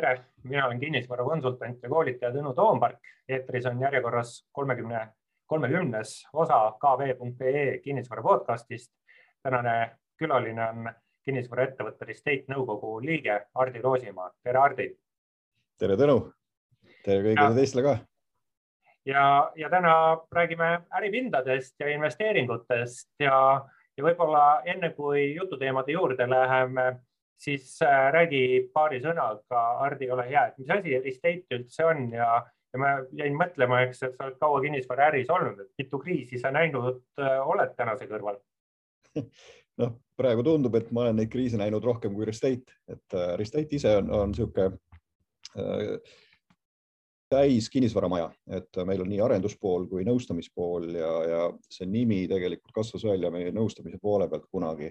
tere, mina olen kinnisvarakonsultant ja koolitaja Tõnu Toompark. eetris on järjekorras kolmekümne, kolmekümnes osa kv.ee kinnisvara podcastist. tänane külaline on kinnisvaraettevõtte Restate nõukogu liige Hardi Roosimaa. tere, Hardi. tere, Tõnu. tere kõigile teistele ka. ja, ja täna räägime äripindadest ja investeeringutest ja, ja võib-olla enne kui jututeemade juurde läheme siis äh, räägi paari sõnaga, Hardi, ole hea, et mis asi estate üldse on ja, ja ma jäin mõtlema, eks, et sa oled kaua kinnisvaraäris olnud, et mitu kriisi sa näinud äh, oled tänase kõrval? noh, praegu tundub, et ma olen neid kriise näinud rohkem kui Restate, et äh, Restate ise on, on niisugune äh, täis kinnisvaramaja, et meil on nii arenduspool kui nõustamispool ja, ja see nimi tegelikult kasvas välja meie nõustamise poole pealt kunagi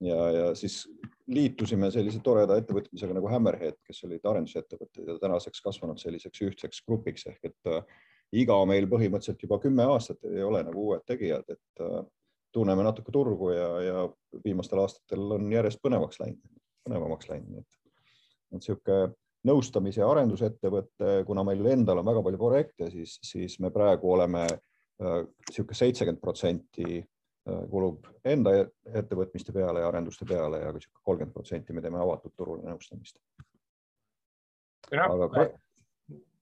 ja, ja siis liitusime sellise toreda ettevõtmisega nagu Hammerhead, kes olid arendusettevõtted ja tänaseks kasvanud selliseks ühtseks grupiks. Ehk et äh, iga meil põhimõtteliselt juba kümme aastat ei ole nagu uued tegijad, et äh, tunneme natuke turgu ja, ja viimastel aastatel on järjest põnevaks läinud, põnevamaks läinud, et, et niisugune nõustamis- ja arendusettevõte, kuna meil endal on väga palju projekte, siis, siis me praegu oleme niisugune äh, seitsekümmend protsenti kulub enda ettevõtmiste peale ja arenduste peale ja kolmkümmend protsenti me teeme avatud turul nõustamist. aga,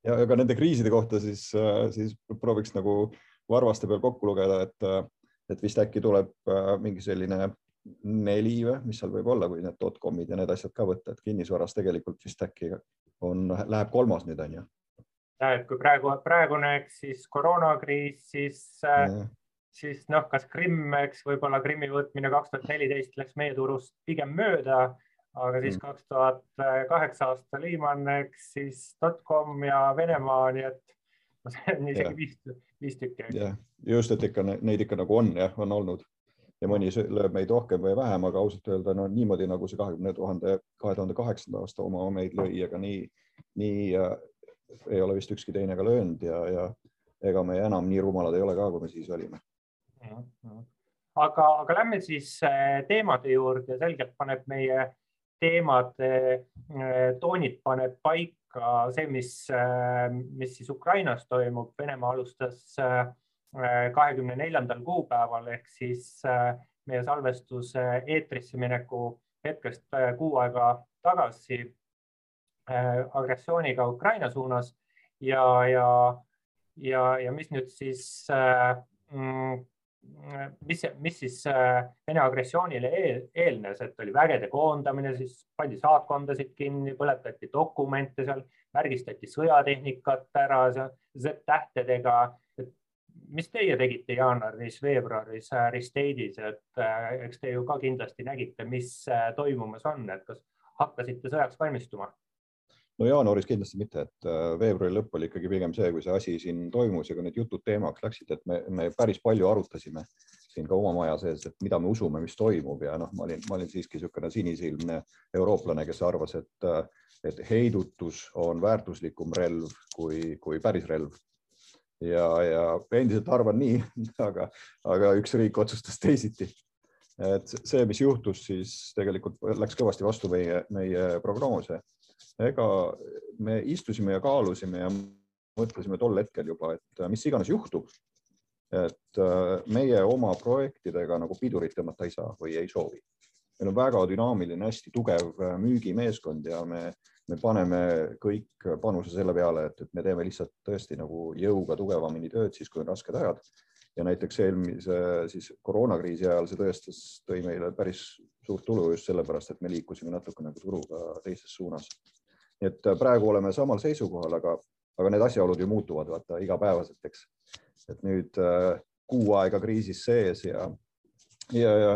ja, ja ka nende kriiside kohta siis, äh, siis prooviks nagu varvaste peal kokku lugeda, et, äh, et vist äkki tuleb mingi selline neli või mis seal võib olla, kui need dotcom'id ja need asjad ka võtta, et kinnisvaras tegelikult vist äkki on, läheb kolmas nüüd on ju. ja et kui praegu, praegune, eks siis koroonakriis, siis ja siis noh, kas Krimm, eks võib-olla Krimmi võtmine kaks tuhat neliteist läks meie turust pigem mööda, aga siis mm. kaks tuhat kaheksa aasta Lehman, eks siis dotcom ja Venemaa, nii et see on isegi viis, viis tükki. jah, just, et ikka neid ikka nagu on jah, on olnud ja mõni lööb meid rohkem või vähem, aga ausalt öelda no niimoodi nagu see kahekümne tuhande, kahe tuhande kaheksanda aasta oma meid lõi, aga nii, nii äh, ei ole vist ükski teine ka löönud ja, ja ega me enam nii rumalad ei ole ka, kui me siis olime aga, aga lähme siis äh, teemade juurde, selgelt paneb meie teemade äh, toonid paneb paika see, mis, äh, mis siis Ukrainas toimub. Venemaa alustas kahekümne neljandal kuupäeval ehk siis meie salvestuse eetrisse mineku hetkest kuu aega tagasi agressiooniga Ukraina suunas. Ja, ja, ja, ja mis nüüd siis mm, mis, mis siis äh, Vene agressioonile eel, eelnes, et oli vägede koondamine, siis pandi saatkondasid kinni, põletati dokumente seal, märgistati sõjatehnikat ära Z-tähtedega. mis teie tegite jaanuaris-veebruaris Risteidis, et äh, eks te ju ka kindlasti nägite, mis äh, toimumas on, et kas hakkasite sõjaks valmistuma? No jaanuaris kindlasti mitte, et äh, veebruari lõpp oli ikkagi pigem see, kui see asi siin toimus ja kui need jutud teemaks läksid, et me, me päris palju arutasime siin ka oma maja sees, et mida me usume, mis toimub ja noh, ma olin, ma olin siiski niisugune sinisilmne eurooplane, kes arvas, et, äh, et heidutus on väärtuslikum relv kui, kui päris relv. ja, ja endiselt arvan nii, aga, aga üks riik otsustas teisiti et see, mis juhtus, siis tegelikult läks kõvasti vastu meie, meie prognoose ega me istusime ja kaalusime ja mõtlesime tol hetkel juba, et mis iganes juhtub, et äh, meie oma projektidega nagu pidurit tõmmata ei saa või ei soovi. meil on väga dünaamiline, hästi tugev äh, müügimeeskond ja me, me paneme kõik panuse selle peale, et, et me teeme lihtsalt tõesti nagu jõuga tugevamini tööd siis, kui on rasked ajad. ja näiteks eelmise siis koroonakriisi ajal see tõestas, tõi meile päris suurt tulu just sellepärast, et me liikusime natuke nagu turuga teises suunas et äh, praegu oleme samal seisukohal, aga, aga need asjaolud ju muutuvad vaata igapäevaselt, eks. et nüüd äh, kuu aega kriisis sees ja, ja, ja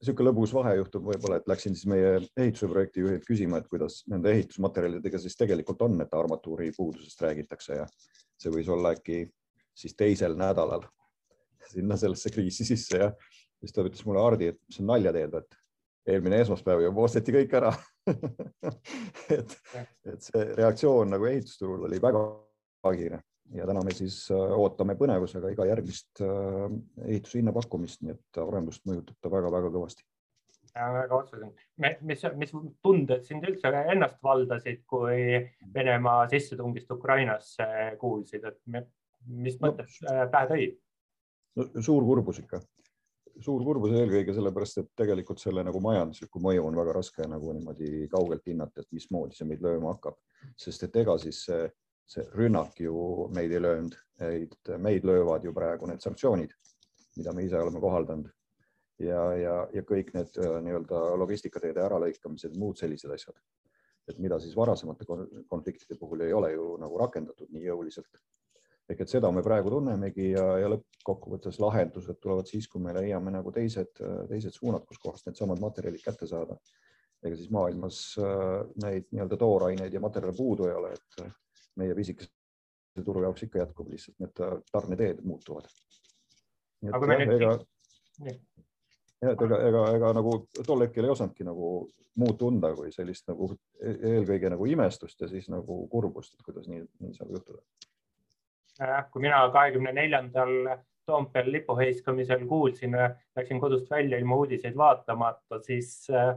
niisugune lõbus vahe juhtub võib-olla, et läksin siis meie ehituse projekti juhilt küsima, et kuidas nende ehitusmaterjalidega siis tegelikult on, et armatuuri puudusest räägitakse ja see võis olla äkki siis teisel nädalal sinna sellesse kriisi sisse ja siis ta ütles mulle, Hardi, et mis sa nalja teed, et eelmine esmaspäev juba osteti kõik ära et, et see reaktsioon nagu ehitusturul oli väga kiire ja täna me siis äh, ootame põnevusega iga järgmist äh, ehituse hinnapakkumist, nii et arendust mõjutab ta väga-väga kõvasti. väga otseselt. mis, mis tunded sind üldse ennast valdasid, kui Venemaa sissetungist Ukrainasse kuulsid, et mis mõtted no, pähe tõid no,? suur kurbus ikka, suur kurbus eelkõige sellepärast, et tegelikult selle nagu majanduslikku mõju on väga raske nagu niimoodi kaugelt hinnata, et mismoodi see meid lööma hakkab, sest et ega siis see, see rünnak ju meid ei löönud, meid löövad ju praegu need sanktsioonid, mida me ise oleme kohaldanud. Ja, ja, ja kõik need äh, nii-öelda logistikateede äralõikamised, muud sellised asjad, et mida siis varasemate konfliktide puhul ei ole ju nagu rakendatud nii jõuliselt. Ehk et seda me praegu tunnemegi ja, ja lõppkokkuvõttes lahendused tulevad siis, kui me leiame nagu teised, teised suunad, kuskohast needsamad materjalid kätte saada. ega siis maailmas äh, neid nii-öelda tooraineid ja materjale puudu ei ole, et meie pisikese turu jaoks ikka jätkub, lihtsalt need tarneteed muutuvad. aga kui me nüüd ega jah, et ega, ega, ega nagu tol hetkel ei osanudki nagu muud tunda kui sellist nagu e-, eelkõige nagu imestust ja siis nagu kurbust, et kuidas nii, nii saab juhtuda. Kui mina kahekümne neljandal Toompeal lipu heiskamisel kuulsin, läksin kodust välja ilma uudiseid vaatamata, siis äh,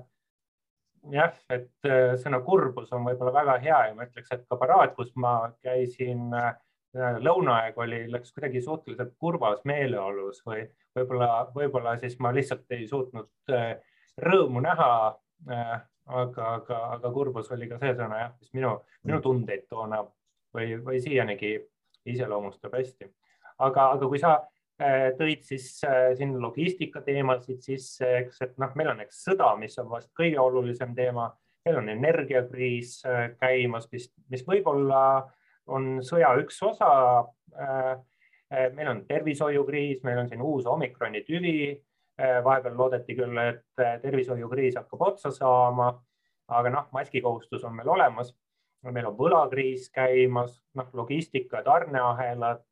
jah, et äh, sõna kurbus on võib-olla väga hea ja ma ütleks, et ka paraad, kus ma käisin äh, lõunaaeg oli, läks kuidagi suhteliselt kurvas meeleolus või võib-olla, võib-olla siis ma lihtsalt ei suutnud rõõmu näha. Äh, aga, aga, aga kurbus oli ka see sõna jah, mis minu, minu tundeid toona või, või siianigi iseloomustab hästi. aga, aga kui sa äh, tõid siis siin logistika teemasid sisse, eks, et noh, meil on eks sõda, mis on vast kõige olulisem teema, meil on energiakriis käimas, mis, mis võib-olla äh, on sõja üks osa. Äh, äh, meil on tervishoiukriis, meil on siin uus omikroni tüvi. Äh, vahepeal loodeti küll, et tervishoiukriis hakkab otsa saama, aga noh, maskikohustus on meil olemas. Meil on võlakriis käimas, noh, logistika tarneahelad,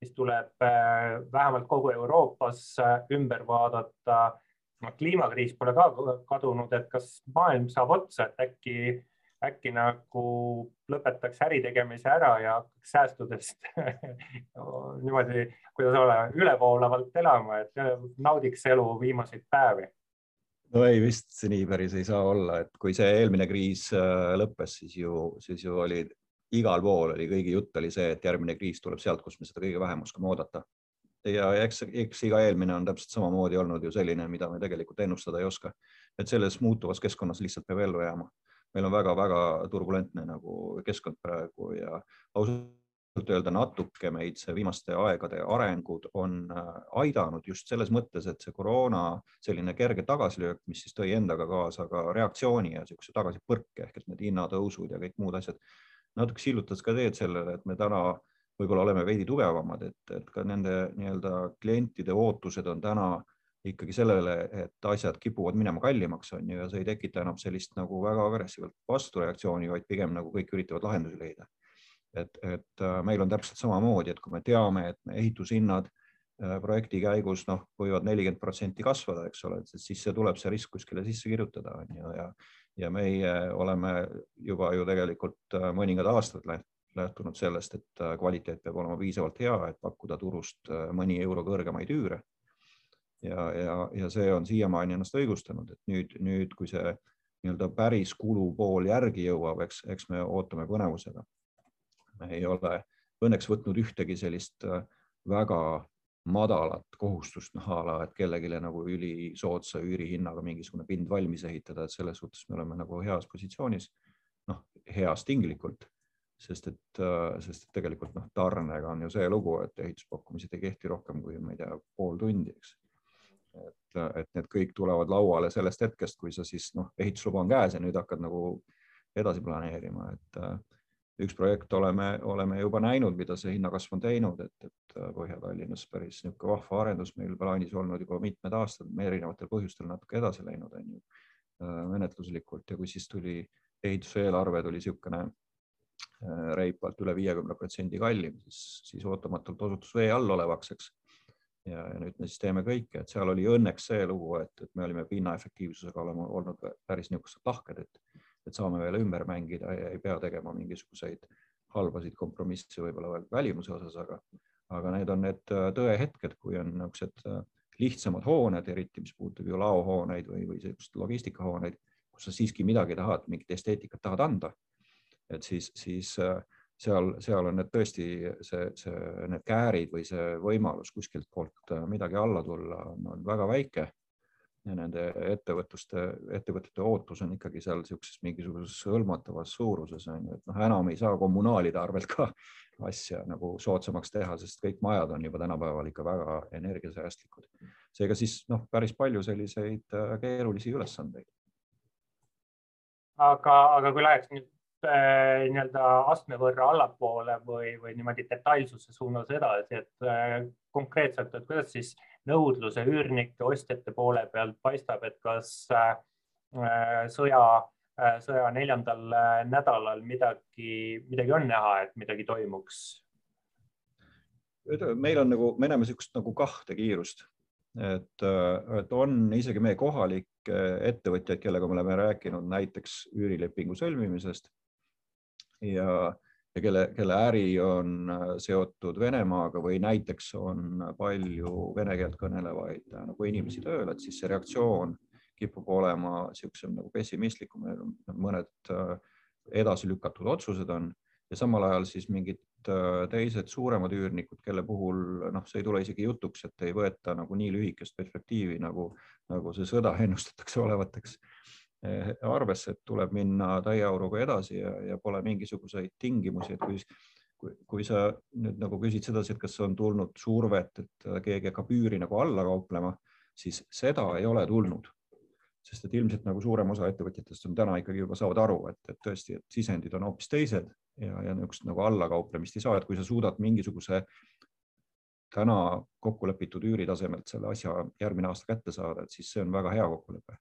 mis tuleb vähemalt kogu Euroopas ümber vaadata. kliimakriis pole ka kadunud, et kas maailm saab otsa, et äkki äkki nagu lõpetaks äritegemise ära ja hakkaks säästudest niimoodi, kuidas olla, ülevoolavalt elama, et naudiks elu viimaseid päevi. No ei, vist nii päris ei saa olla, et kui see eelmine kriis äh, lõppes, siis ju, siis ju oli igal pool oli kõigi jutt oli see, et järgmine kriis tuleb sealt, kus me seda kõige vähem oskame oodata. ja eks, eks iga eelmine on täpselt samamoodi olnud ju selline, mida me tegelikult ennustada ei oska. et selles muutuvas keskkonnas lihtsalt peab ellu jääma meil on väga-väga turbulentne nagu keskkond praegu ja ausalt öelda natuke meid see viimaste aegade arengud on äh, aidanud just selles mõttes, et see koroona selline kerge tagasilöök, mis siis tõi endaga kaasa ka reaktsiooni ja niisuguse tagasipõrke ehk et need hinnatõusud ja kõik muud asjad natuke sillutas ka teed sellele, et me täna võib-olla oleme veidi tugevamad, et, et ka nende nii-öelda klientide ootused on täna ikkagi sellele, et asjad kipuvad minema kallimaks, on ju, ja see ei tekita enam sellist nagu väga agressiivset vastureaktsiooni, vaid pigem nagu kõik üritavad lahendusi leida. Et, et äh, meil on täpselt samamoodi, et kui me teame, et ehitushinnad äh, projekti käigus noh, võivad nelikümmend protsenti kasvada, eks ole, siis see tuleb see risk kuskile sisse kirjutada, on ju, ja ja meie oleme juba ju tegelikult äh, mõningad aastad lähtunud sellest, et kvaliteet peab olema piisavalt hea, et pakkuda turust mõni euro kõrgemaid üüre ja, ja, ja see on siiamaani ennast õigustanud, et nüüd, nüüd, kui see nii-öelda päris kulupool järgi jõuab, eks, eks me ootame põnevusega. Me ei ole õnneks võtnud ühtegi sellist äh, väga madalat kohustust naha, et kellelegi nagu ülisoodsa üürihinnaga mingisugune pind valmis ehitada, et selles suhtes me oleme nagu heas positsioonis. noh, heas tinglikult, sest et, äh, sest et tegelikult noh, tarnega on ju see lugu, et ehituspakkumised ei kehti rohkem kui ma ei tea, pool tundi, eks et, et need kõik tulevad lauale sellest hetkest, kui sa siis noh, ehitusluba on käes ja nüüd hakkad nagu edasi planeerima, et äh, üks projekt oleme, oleme juba näinud, mida see hinnakasv on teinud, et, et äh, Põhja-Tallinnas päris niisugune vahva arendus meil plaanis olnud juba mitmed aastad, me erinevatel põhjustel natuke edasi läinud, on ju, äh, menetluslikult. Ja kui siis tuli ehituse eelarve tuli niisugune reipalt üle viiekümne protsendi kallim, siis, siis ootamatult osutus vee all olevaks, eks. Ja, ja nüüd me siis teeme kõike, et seal oli õnneks see lugu, et, et me olime pinnaefektiivsusega oleme olnud päris niisugused lahked, et, et saame veel ümber mängida ja ei pea tegema mingisuguseid halbasid kompromisse võib-olla välimuse osas, aga, aga need on need äh, tõehetked, kui on niisugused äh, lihtsamad hooned, eriti mis puudutab ju laohooneid või, või sellist logistikahooneid, kus sa siiski midagi tahad, mingit esteetikat tahad anda. et siis, siis äh, seal, seal on need tõesti see, see, need käärid või see võimalus kuskilt poolt midagi alla tulla on väga väike. Ja nende ettevõtluste, ettevõtete ootus on ikkagi seal niisuguses mingisuguses hõlmatavas suuruses on ju, et noh, enam ei saa kommunaalide arvelt ka asja nagu soodsamaks teha, sest kõik majad on juba tänapäeval ikka väga energiasäästlikud. seega siis noh, päris palju selliseid äh, keerulisi ülesandeid. aga, aga kui läheks nüüd äh, nii-öelda astme võrra allapoole või, või niimoodi detailsuse suunas edasi, et äh, konkreetselt, et kuidas siis nõudluse üürnike, ostjate poole pealt paistab, et kas äh, sõja, sõja neljandal nädalal midagi, midagi on näha, et midagi toimuks? meil on nagu, me näeme niisugust nagu kahte kiirust, et, et on isegi meie kohalikke ettevõtjaid, kellega me oleme rääkinud näiteks üürilepingu sõlmimisest ja, ja kelle, kelle äri on äh, seotud Venemaaga või näiteks on palju vene keelt kõnelevaid äh, nagu inimesi tööl, et siis see reaktsioon kipub olema niisugusem nagu pessimistlikum, mõned äh, edasi lükatud otsused on ja samal ajal siis mingid teised suuremad üürnikud, kelle puhul noh, see ei tule isegi jutuks, et ei võeta nagu nii lühikest perspektiivi, nagu, nagu see sõda ennustatakse olevateks arvesse, et tuleb minna täieauruga edasi ja, ja pole mingisuguseid tingimusi, et kui, kui, kui sa nüüd nagu küsid sedasi, et kas on tulnud survet, et keegi hakkab üüri nagu alla kauplema, siis seda ei ole tulnud. sest et ilmselt nagu suurem osa ettevõtjatest on täna ikkagi juba saavad aru, et, et tõesti, et sisendid on hoopis teised ja, ja niisugust nagu allakauplemist ei saa, et kui sa suudad mingisuguse täna kokku lepitud üüritasemelt selle asja järgmine aasta kätte saada, et siis see on väga hea kokkulepe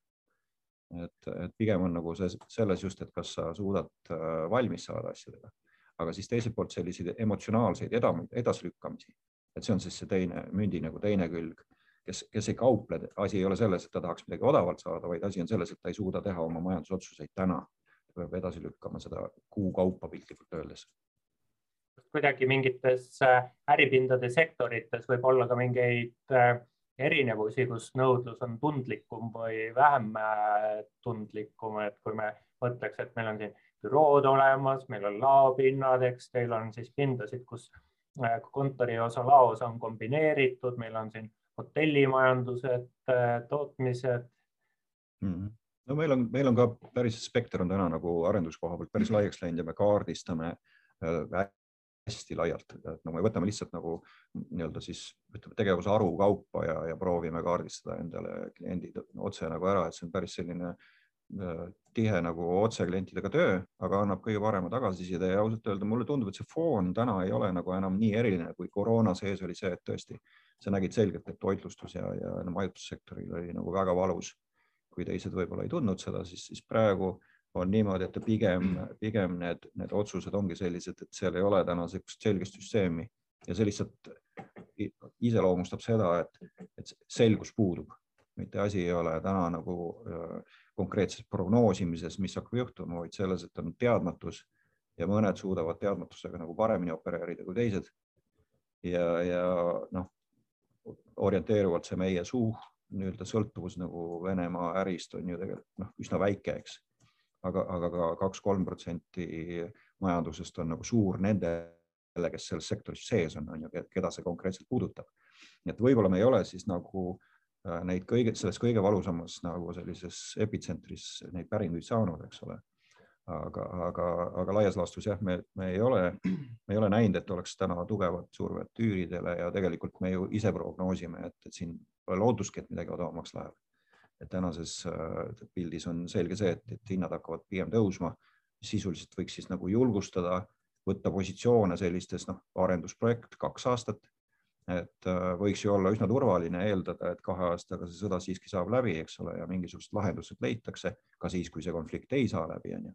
et, et pigem on nagu see selles just, et kas sa suudad äh, valmis saada asjadega, aga siis teiselt poolt selliseid emotsionaalseid edasilükkamisi, et see on siis see teine mündi nagu teine külg, kes, kes ei kauple, asi ei ole selles, et ta tahaks midagi odavalt saada, vaid asi on selles, et ta ei suuda teha oma majandusotsuseid täna. ta peab edasi lükkama seda kuu kaupa piltlikult öeldes. Kuidagi mingites äh, äripindade sektorites võib olla ka mingeid äh, erinevusi, kus nõudlus on tundlikum või vähem äh, tundlikum, et kui me mõtleks, et meil on siin bürood olemas, meil on laopinnad, eks teil on siis pindasid, kus äh, kontoriosa laos on kombineeritud, meil on siin hotellimajandused, äh, tootmised mm. -hmm. no meil on, meil on ka päris spekter on täna nagu arenduskoha pealt päris laiaks läinud ja me kaardistame hästi laialt, et no me võtame lihtsalt nagu nii-öelda siis ütleme tegevuse haru kaupa ja, ja proovime kaardistada endale kliendid otse nagu ära, et see on päris selline äh, tihe nagu otse klientidega töö, aga annab kõige parema tagasiside ja ausalt öelda mulle tundub, et see foon täna ei ole nagu enam nii eriline, kui koroona sees oli see, et tõesti sa nägid selgelt, et toitlustus ja, ja majutussektoril oli nagu väga valus. kui teised võib-olla ei tundnud seda, siis, siis praegu on niimoodi, et pigem, pigem need, need otsused ongi sellised, et seal ei ole täna sellist selgest süsteemi. Ja see lihtsalt iseloomustab seda, et, et selgus puudub, mitte asi ei ole täna nagu äh, konkreetses prognoosimises, mis hakkab juhtuma, vaid selles, et on teadmatus ja mõned suudavad teadmatusega nagu paremini opereerida kui teised. ja, ja noh, orienteeruvalt see meie suur nii-öelda sõltuvus nagu Venemaa ärist on ju tegelikult noh, üsna väike, eks aga, aga ka kaks-kolm protsenti majandusest on nagu suur nendele, kes selles sektoris sees on, on ju, keda see konkreetselt puudutab. nii et võib-olla me ei ole siis nagu äh, neid kõige, selles kõige valusamas nagu sellises epitsentris neid päringuid saanud, eks ole. aga, aga, aga laias laastus jah, me, me ei ole, me ei ole näinud, et oleks täna tugevat survet üüridele ja tegelikult me ju ise prognoosime, et, et siin pole lootustki, et midagi odavamaks läheb et tänases äh, pildis on selge see, et, et hinnad hakkavad pigem tõusma. sisuliselt võiks siis nagu julgustada, võtta positsioone sellistes noh, arendusprojekt kaks aastat. et äh, võiks ju olla üsna turvaline eeldada, et kahe aastaga see sõda siiski saab läbi, eks ole, ja mingisugused lahendused leitakse ka siis, kui see konflikt ei saa läbi, on ju.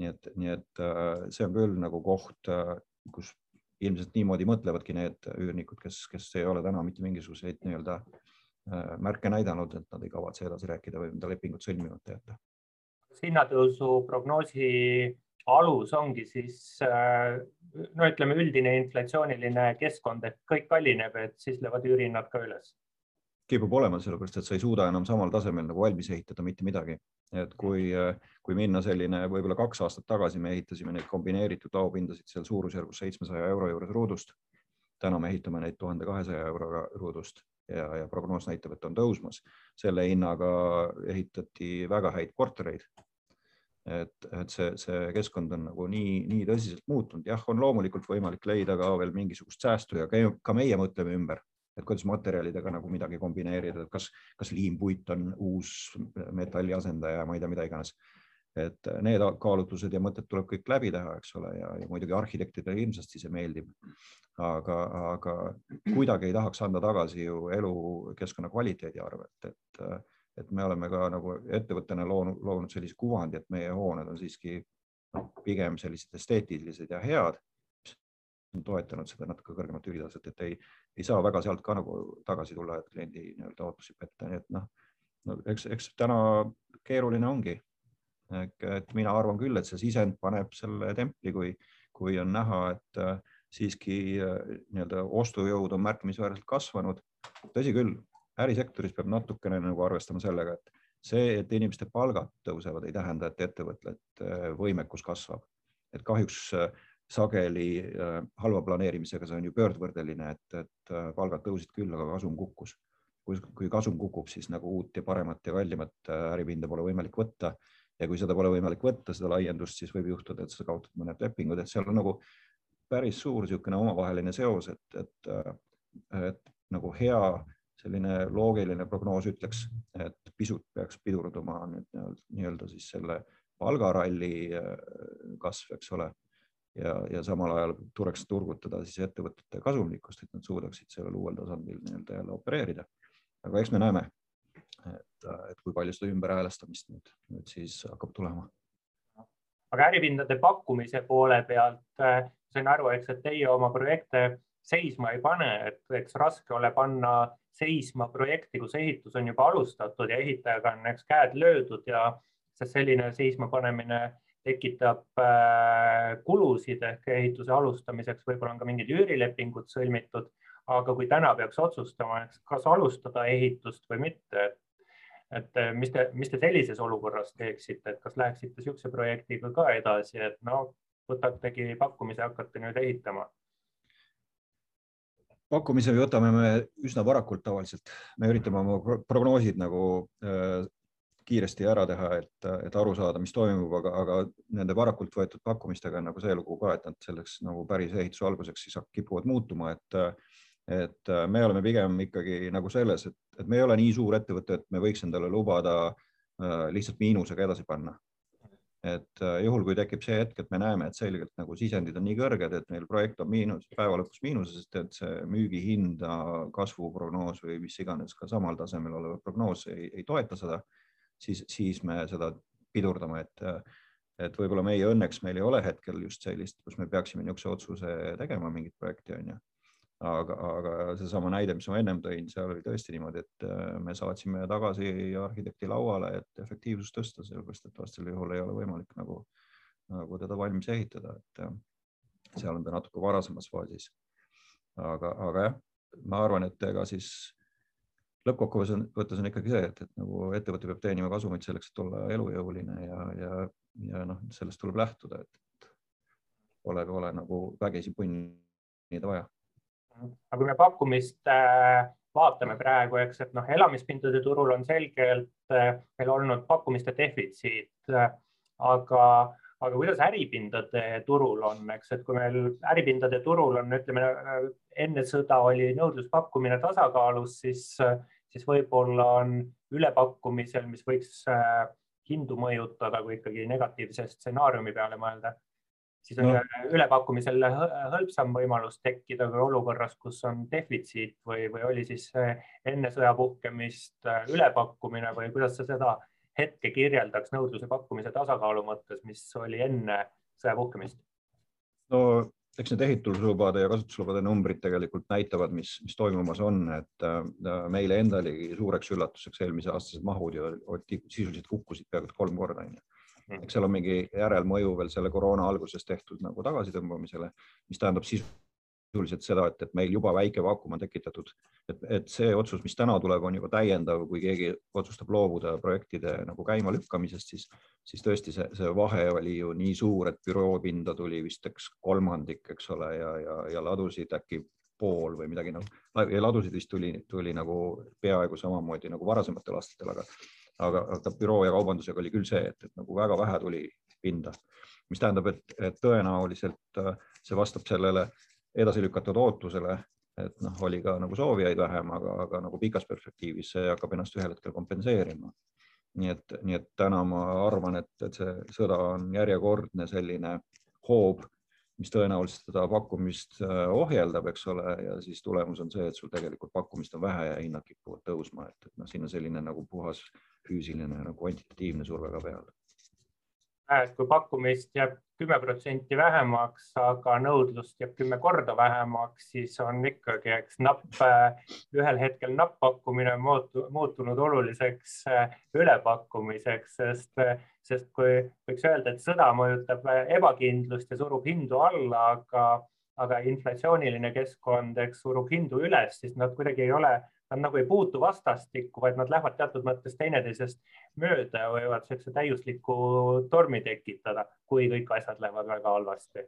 nii et, nii et äh, see on küll nagu koht, kus ilmselt niimoodi mõtlevadki need üürnikud, kes, kes ei ole täna mitte mingisuguseid nii-öelda äh, märke näidanud, et nad ei kavatse edasi rääkida või enda lepingut sõlmimata jätta. kas hinnatõusu prognoosi alus ongi siis äh, no ütleme, üldine inflatsiooniline keskkond, et kõik kallineb, et siis lähevad üürihinnad ka üles? kipub olema, sellepärast et sa ei suuda enam samal tasemel nagu valmis ehitada mitte midagi. et kui, kui minna selline, võib-olla kaks aastat tagasi me ehitasime neid kombineeritud laopindasid seal suurusjärgus seitsmesaja euro juures ruudust. täna me ehitame neid tuhande kahesaja euroga ruudust ja, ja prognoos näitab, et on tõusmas. selle hinnaga ehitati väga häid kortereid et, et see, see keskkond on nagu nii, nii tõsiselt muutunud. jah, on loomulikult võimalik leida ka veel mingisugust säästu ja ka meie mõtleme ümber, et kuidas materjalidega nagu midagi kombineerida, et kas, kas liimpuit on uus metalli asendaja, ma ei tea, mida iganes. Et need kaalutlused ja mõtted tuleb kõik läbi teha, eks ole, ja, ja muidugi arhitektidele hirmsasti see meeldib. aga, aga kuidagi ei tahaks anda tagasi ju elukeskkonna kvaliteedi arvelt, et, et me oleme ka nagu ettevõttena loonud, loonud sellise kuvandi, et meie hooned on siiski pigem sellised esteetilised ja head on toetanud seda natuke kõrgemat üldtaset, et ei, ei saa väga sealt ka nagu tagasi tulla, et kliendi nii-öelda ootusi petta, nii et noh no, eks, eks täna keeruline ongi. Et mina arvan küll, et see sisend paneb selle templi, kui, kui on näha, et äh, siiski äh, nii-öelda ostujõud on märkimisväärselt kasvanud. tõsi küll, ärisektoris peab natukene nagu arvestama sellega, et see, et inimeste palgad tõusevad, ei tähenda, et ettevõtete äh, võimekus kasvab. et kahjuks sageli halva planeerimisega, see on ju pöördvõrdeline, et, et palgad tõusid küll, aga kasum kukkus. kui kasum kukub, siis nagu uut ja paremat ja kallimat äripinda pole võimalik võtta ja kui seda pole võimalik võtta, seda laiendust, siis võib juhtuda, et sa kaotad mõned lepingud, et seal on nagu päris suur niisugune omavaheline seos, et, et, et nagu hea selline loogiline prognoos ütleks, et pisut peaks pidurduma nüüd nii-öelda siis selle palgaralli kasv, eks ole ja, ja samal ajal tuleks turgutada siis ettevõtete kasumlikkust, et nad suudaksid sellel uuel tasandil nii-öelda jälle opereerida. aga eks me näeme, kui palju seda ümberhäälestamist nüüd, nüüd siis hakkab tulema. aga äripindade pakkumise poole pealt äh, sain aru, eks, et teie oma projekte seisma ei pane, et eks raske ole panna seisma projekti, kus ehitus on juba alustatud ja ehitajaga on eks käed löödud ja sest selline seisma panemine tekitab äh, kulusid ehk ehituse alustamiseks, võib-olla on ka mingid üürilepingud sõlmitud, aga kui täna peaks otsustama, kas alustada ehitust või mitte, et et äh, mis te, mis te sellises olukorras teeksite, et kas läheksite niisuguse projektiga ka edasi, et no võtategi pakkumise, hakkate nüüd ehitama? pakkumise võtame me üsna varakult tavaliselt, me üritame oma prognoosid nagu äh, kiiresti ära teha, et, et aru saada, mis toimub, aga, aga nende varakult võetud pakkumistega on nagu see lugu ka, et nad selleks nagu päris ehituse alguseks siis kipuvad muutuma, et et me oleme pigem ikkagi nagu selles, et, et me ei ole nii suur ettevõte, et me võiks endale lubada äh, lihtsalt miinusega edasi panna. et äh, juhul, kui tekib see hetk, et me näeme, et selgelt nagu sisendid on nii kõrged, et meil projekt on miinus, päeva lõpus miinuses, et see müügihinda kasvuprognoos või mis iganes ka samal tasemel olev prognoos ei, ei toeta seda siis, siis me seda pidurdame, et, et võib-olla meie õnneks meil ei ole hetkel just sellist, kus me peaksime niisuguse otsuse tegema mingit projekti, on ju. Aga, aga seesama näide, mis ma ennem tõin, seal oli tõesti niimoodi, et äh, me saatsime tagasi arhitekti lauale, et efektiivsust tõsta, sellepärast et vastasel juhul ei ole võimalik nagu, nagu teda valmis ehitada, et äh, seal on ta natuke varasemas faasis. aga, aga jah, ma arvan, et ega siis lõppkokkuvõttes on, võttes on ikkagi see, et, et nagu ettevõte peab teenima kasumit selleks, et olla elujõuline ja, ja, ja noh, sellest tuleb lähtuda, et pole, pole nagu vägisi punnida vaja. Aga kui me pakkumist äh, vaatame praegu, eks, et noh, elamispindade turul on selgelt äh, meil olnud pakkumiste defitsiit äh,, aga aga kuidas äripindade turul on, eks, et kui meil äripindade turul on, ütleme enne sõda oli nõudluspakkumine tasakaalus, siis, siis võib-olla on ülepakkumisel, mis võiks hindu mõjutada, kui ikkagi negatiivse stsenaariumi peale mõelda, siis on no. ülepakkumisel hõlpsam võimalus tekkida kui olukorras, kus on defitsiit või, või oli siis enne sõja puhkemist äh, ülepakkumine või kuidas sa seda hetke kirjeldaks nõudluse pakkumise tasakaalu mõttes, mis oli enne sõja puhkemist? no eks need ehituslubade ja kasutuslubade numbrid tegelikult näitavad, mis, mis toimumas on, et äh, meile endalegi suureks üllatuseks eelmise aastased mahud ju sisuliselt kukkusid peaaegu kolm korda onju. Eks seal on mingi järelmõju veel selle koroona alguses tehtud nagu tagasitõmbamisele, mis tähendab sisu sisuliselt seda, et, et meil juba väike vaakum on tekitatud, et, et see otsus, mis täna tuleb, on juba täiendav, kui keegi otsustab loobuda projektide nagu käimalükkamisest, siis, siis tõesti see, see vahe oli ju nii suur, et büroo pinda tuli vist eks kolmandik, eks ole, ja, ja, ja ladusid äkki pool või midagi nagu ladusid vist tuli, tuli nagu peaaegu samamoodi nagu varasematel aastatel, aga, aga, aga büroo ja kaubandusega oli küll see, et, et nagu väga vähe tuli pinda, mis tähendab, et, et tõenäoliselt äh, see vastab sellele edasi lükatud ootusele, et noh, oli ka nagu soovijaid vähem, aga, aga nagu pikas perspektiivis see hakkab ennast ühel hetkel kompenseerima. nii et, nii et täna ma arvan, et, et see sõda on järjekordne selline hoob, mis tõenäoliselt seda pakkumist äh, ohjeldab, eks ole, ja siis tulemus on see, et sul tegelikult pakkumist on vähe ja hinnad kipuvad tõusma, et, et noh, siin on selline nagu puhas füüsiline nagu kvantitatiivne surve ka peal. Et kui pakkumist jääb kümme protsenti vähemaks, aga nõudlust jääb kümme korda vähemaks, siis on ikkagi, eks napp, ühel hetkel napp-pakkumine muutunud oluliseks äh, ülepakkumiseks, sest, sest kui võiks öelda, et sõda mõjutab ebakindlust ja surub hindu alla, aga, aga inflatsiooniline keskkond, eks surub hindu üles, siis nad kuidagi ei ole nad nagu ei puutu vastastikku, vaid nad lähevad teatud mõttes teineteisest mööda ja võivad niisuguse täiusliku tormi tekitada, kui kõik asjad lähevad väga halvasti.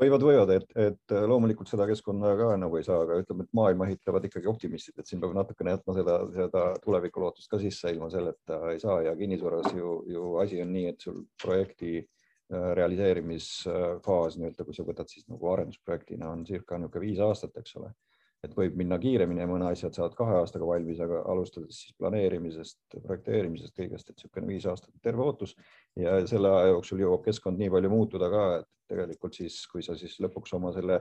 võivad, võivad, et, et loomulikult seda keskkonna ka nagu ei saa, aga ütleme, et maailma ehitavad ikkagi optimistid, et siin peab natukene jätma seda, seda tulevikulootust ka sisse, ilma selleta ei saa ja kinnisvaras ju, ju asi on nii, et sul projekti äh, realiseerimisfaas nii-öelda, kui sa võtad siis nagu arendusprojektina on circa niisugune viis aastat, eks ole et võib minna kiiremini ja mõne asjad saavad kahe aastaga valmis, aga alustades siis planeerimisest, projekteerimisest, kõigest, et niisugune viis aastat terve ootus. Ja selle aja jooksul jõuab keskkond nii palju muutuda ka, et tegelikult siis, kui sa siis lõpuks oma selle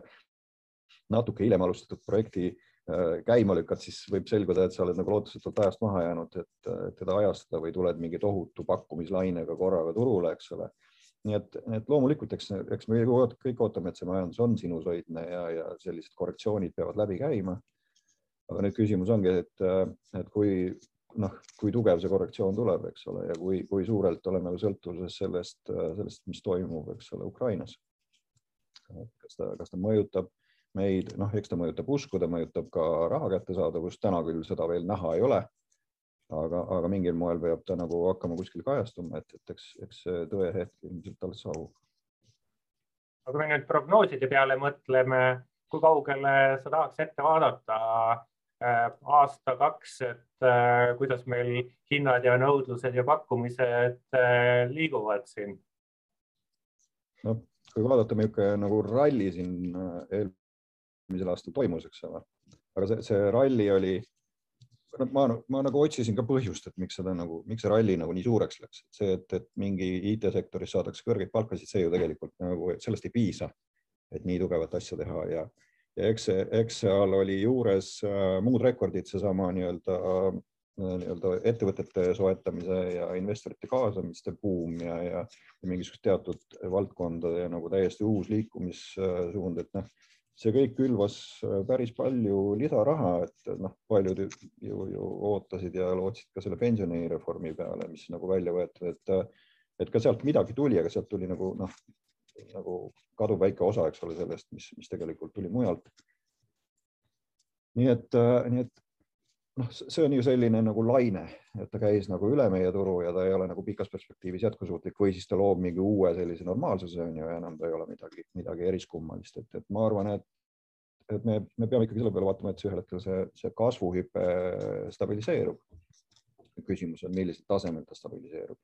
natuke hiljem alustatud projekti äh, käima lükkad, siis võib selguda, et sa oled nagu lootusetult ajast maha jäänud, et teda ajastada või tuled mingi tohutu pakkumislainega korraga turule, eks ole nii et, et loomulikult, eks, eks me kõik ootame, et see majandus on sinusoidne ja, ja sellised korrektsioonid peavad läbi käima. aga nüüd küsimus ongi, et, et kui noh, kui tugev see korrektsioon tuleb, eks ole, ja kui, kui suurelt oleme sõltuvuses sellest, sellest, mis toimub, eks ole, Ukrainas. kas ta, kas ta mõjutab meid, noh, eks ta mõjutab usku, ta mõjutab ka raha kättesaadavust, täna küll seda veel näha ei ole aga, aga mingil moel peab ta nagu hakkama kuskil kajastuma, et, et eks, eks see tõehetk ilmselt alles saabub. aga kui me nüüd prognooside peale mõtleme, kui kaugele sa tahaks ette vaadata äh, aasta-kaks, et äh, kuidas meil hinnad ja nõudlused ja pakkumised äh, liiguvad siin? noh, kui vaadata, milline nagu ralli siin eelmisel aastal toimus, eks ole, aga see, see ralli oli ma, ma nagu otsisin ka põhjust, et miks seda nagu, miks see ralli nagu nii suureks läks, et see, et, et mingi IT-sektoris saadakse kõrgeid palkasid, see ju tegelikult nagu sellest ei piisa, et nii tugevat asja teha. Ja, ja eks eks seal oli juures äh, muud rekordid, seesama nii-öelda äh, nii-öelda ettevõtete soetamise ja investorite kaasamiste buum ja, ja, ja mingisugust teatud valdkondade nagu täiesti uus liikumissuund, et noh see kõik külvas äh, päris palju lisaraha, et noh, paljud ju, ju, ootasid ja lootsid ka selle pensionireformi peale, mis nagu välja võetud, et, et ka sealt midagi tuli, aga sealt tuli nagu noh, nagu kaduvväike osa, eks ole, sellest, mis, mis tegelikult tuli mujalt. nii et, äh, nii et noh, see on ju selline nagu laine, et ta käis nagu üle meie turu ja ta ei ole nagu pikas perspektiivis jätkusuutlik või siis ta loob mingi uue sellise normaalsuse on ju ja enam ta ei ole midagi, midagi eriskummalist, et, et ma arvan, et, et me, me peame ikkagi selle peale vaatama, et see ühel hetkel see, see kasvuhüpe stabiliseerub. küsimus on, millisel tasemel ta stabiliseerub.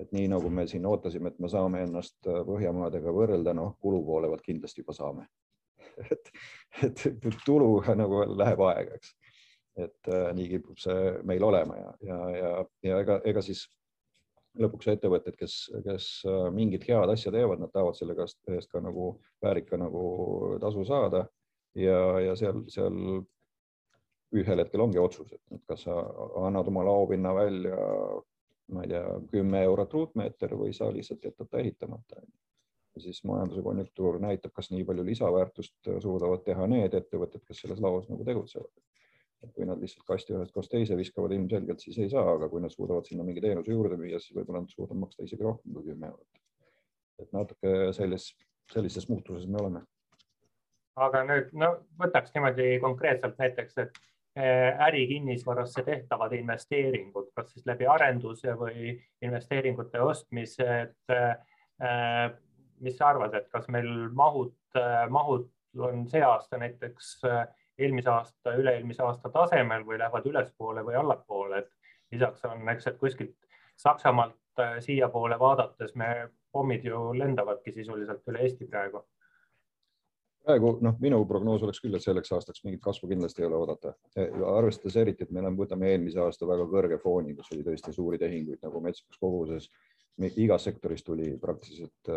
et nii nagu me siin ootasime, et me saame ennast Põhjamaadega võrrelda, noh, kulu poole pealt kindlasti juba saame et, et tuluga nagu läheb aega, eks et äh, nii kipub see meil olema ja, ja, ja, ja ega, ega siis lõpuks ettevõtted, kes, kes äh, mingit head asja teevad, nad tahavad selle eest ka nagu väärika nagu tasu saada ja, ja seal, seal ühel hetkel ongi otsus, et kas sa annad oma laopinna välja, ma ei tea, kümme eurot ruutmeeter või sa lihtsalt jätad ta ehitamata. siis majanduse konjunktuur näitab, kas nii palju lisaväärtust suudavad teha need ettevõtted, kes selles laos nagu tegutsevad kui nad lihtsalt kasti ühest kohast teise viskavad, ilmselgelt siis ei saa, aga kui nad suudavad sinna mingi teenuse juurde müüa, siis võib-olla nad suudavad maksta isegi rohkem kui kümme eurot. et natuke selles, sellises muutuses me oleme. aga nüüd no võtaks niimoodi konkreetselt näiteks, et äh, ärikinnisvarasse tehtavad investeeringud, kas siis läbi arenduse või investeeringute ostmise, et äh, mis sa arvad, et kas meil mahud, mahud on see aasta näiteks eelmise aasta, üle-eelmise aasta tasemel või lähevad ülespoole või allapoole, et lisaks on, eks, et kuskilt Saksamaalt siiapoole vaadates me pommid ju lendavadki sisuliselt üle Eesti praegu praegu noh, minu prognoos oleks küll, et selleks aastaks mingit kasvu kindlasti ei ole oodata. arvestades eriti, et me oleme, võtame eelmise aasta väga kõrge fooni, kus oli tõesti suuri tehinguid nagu metsikus koguses. igas sektoris tuli praktiliselt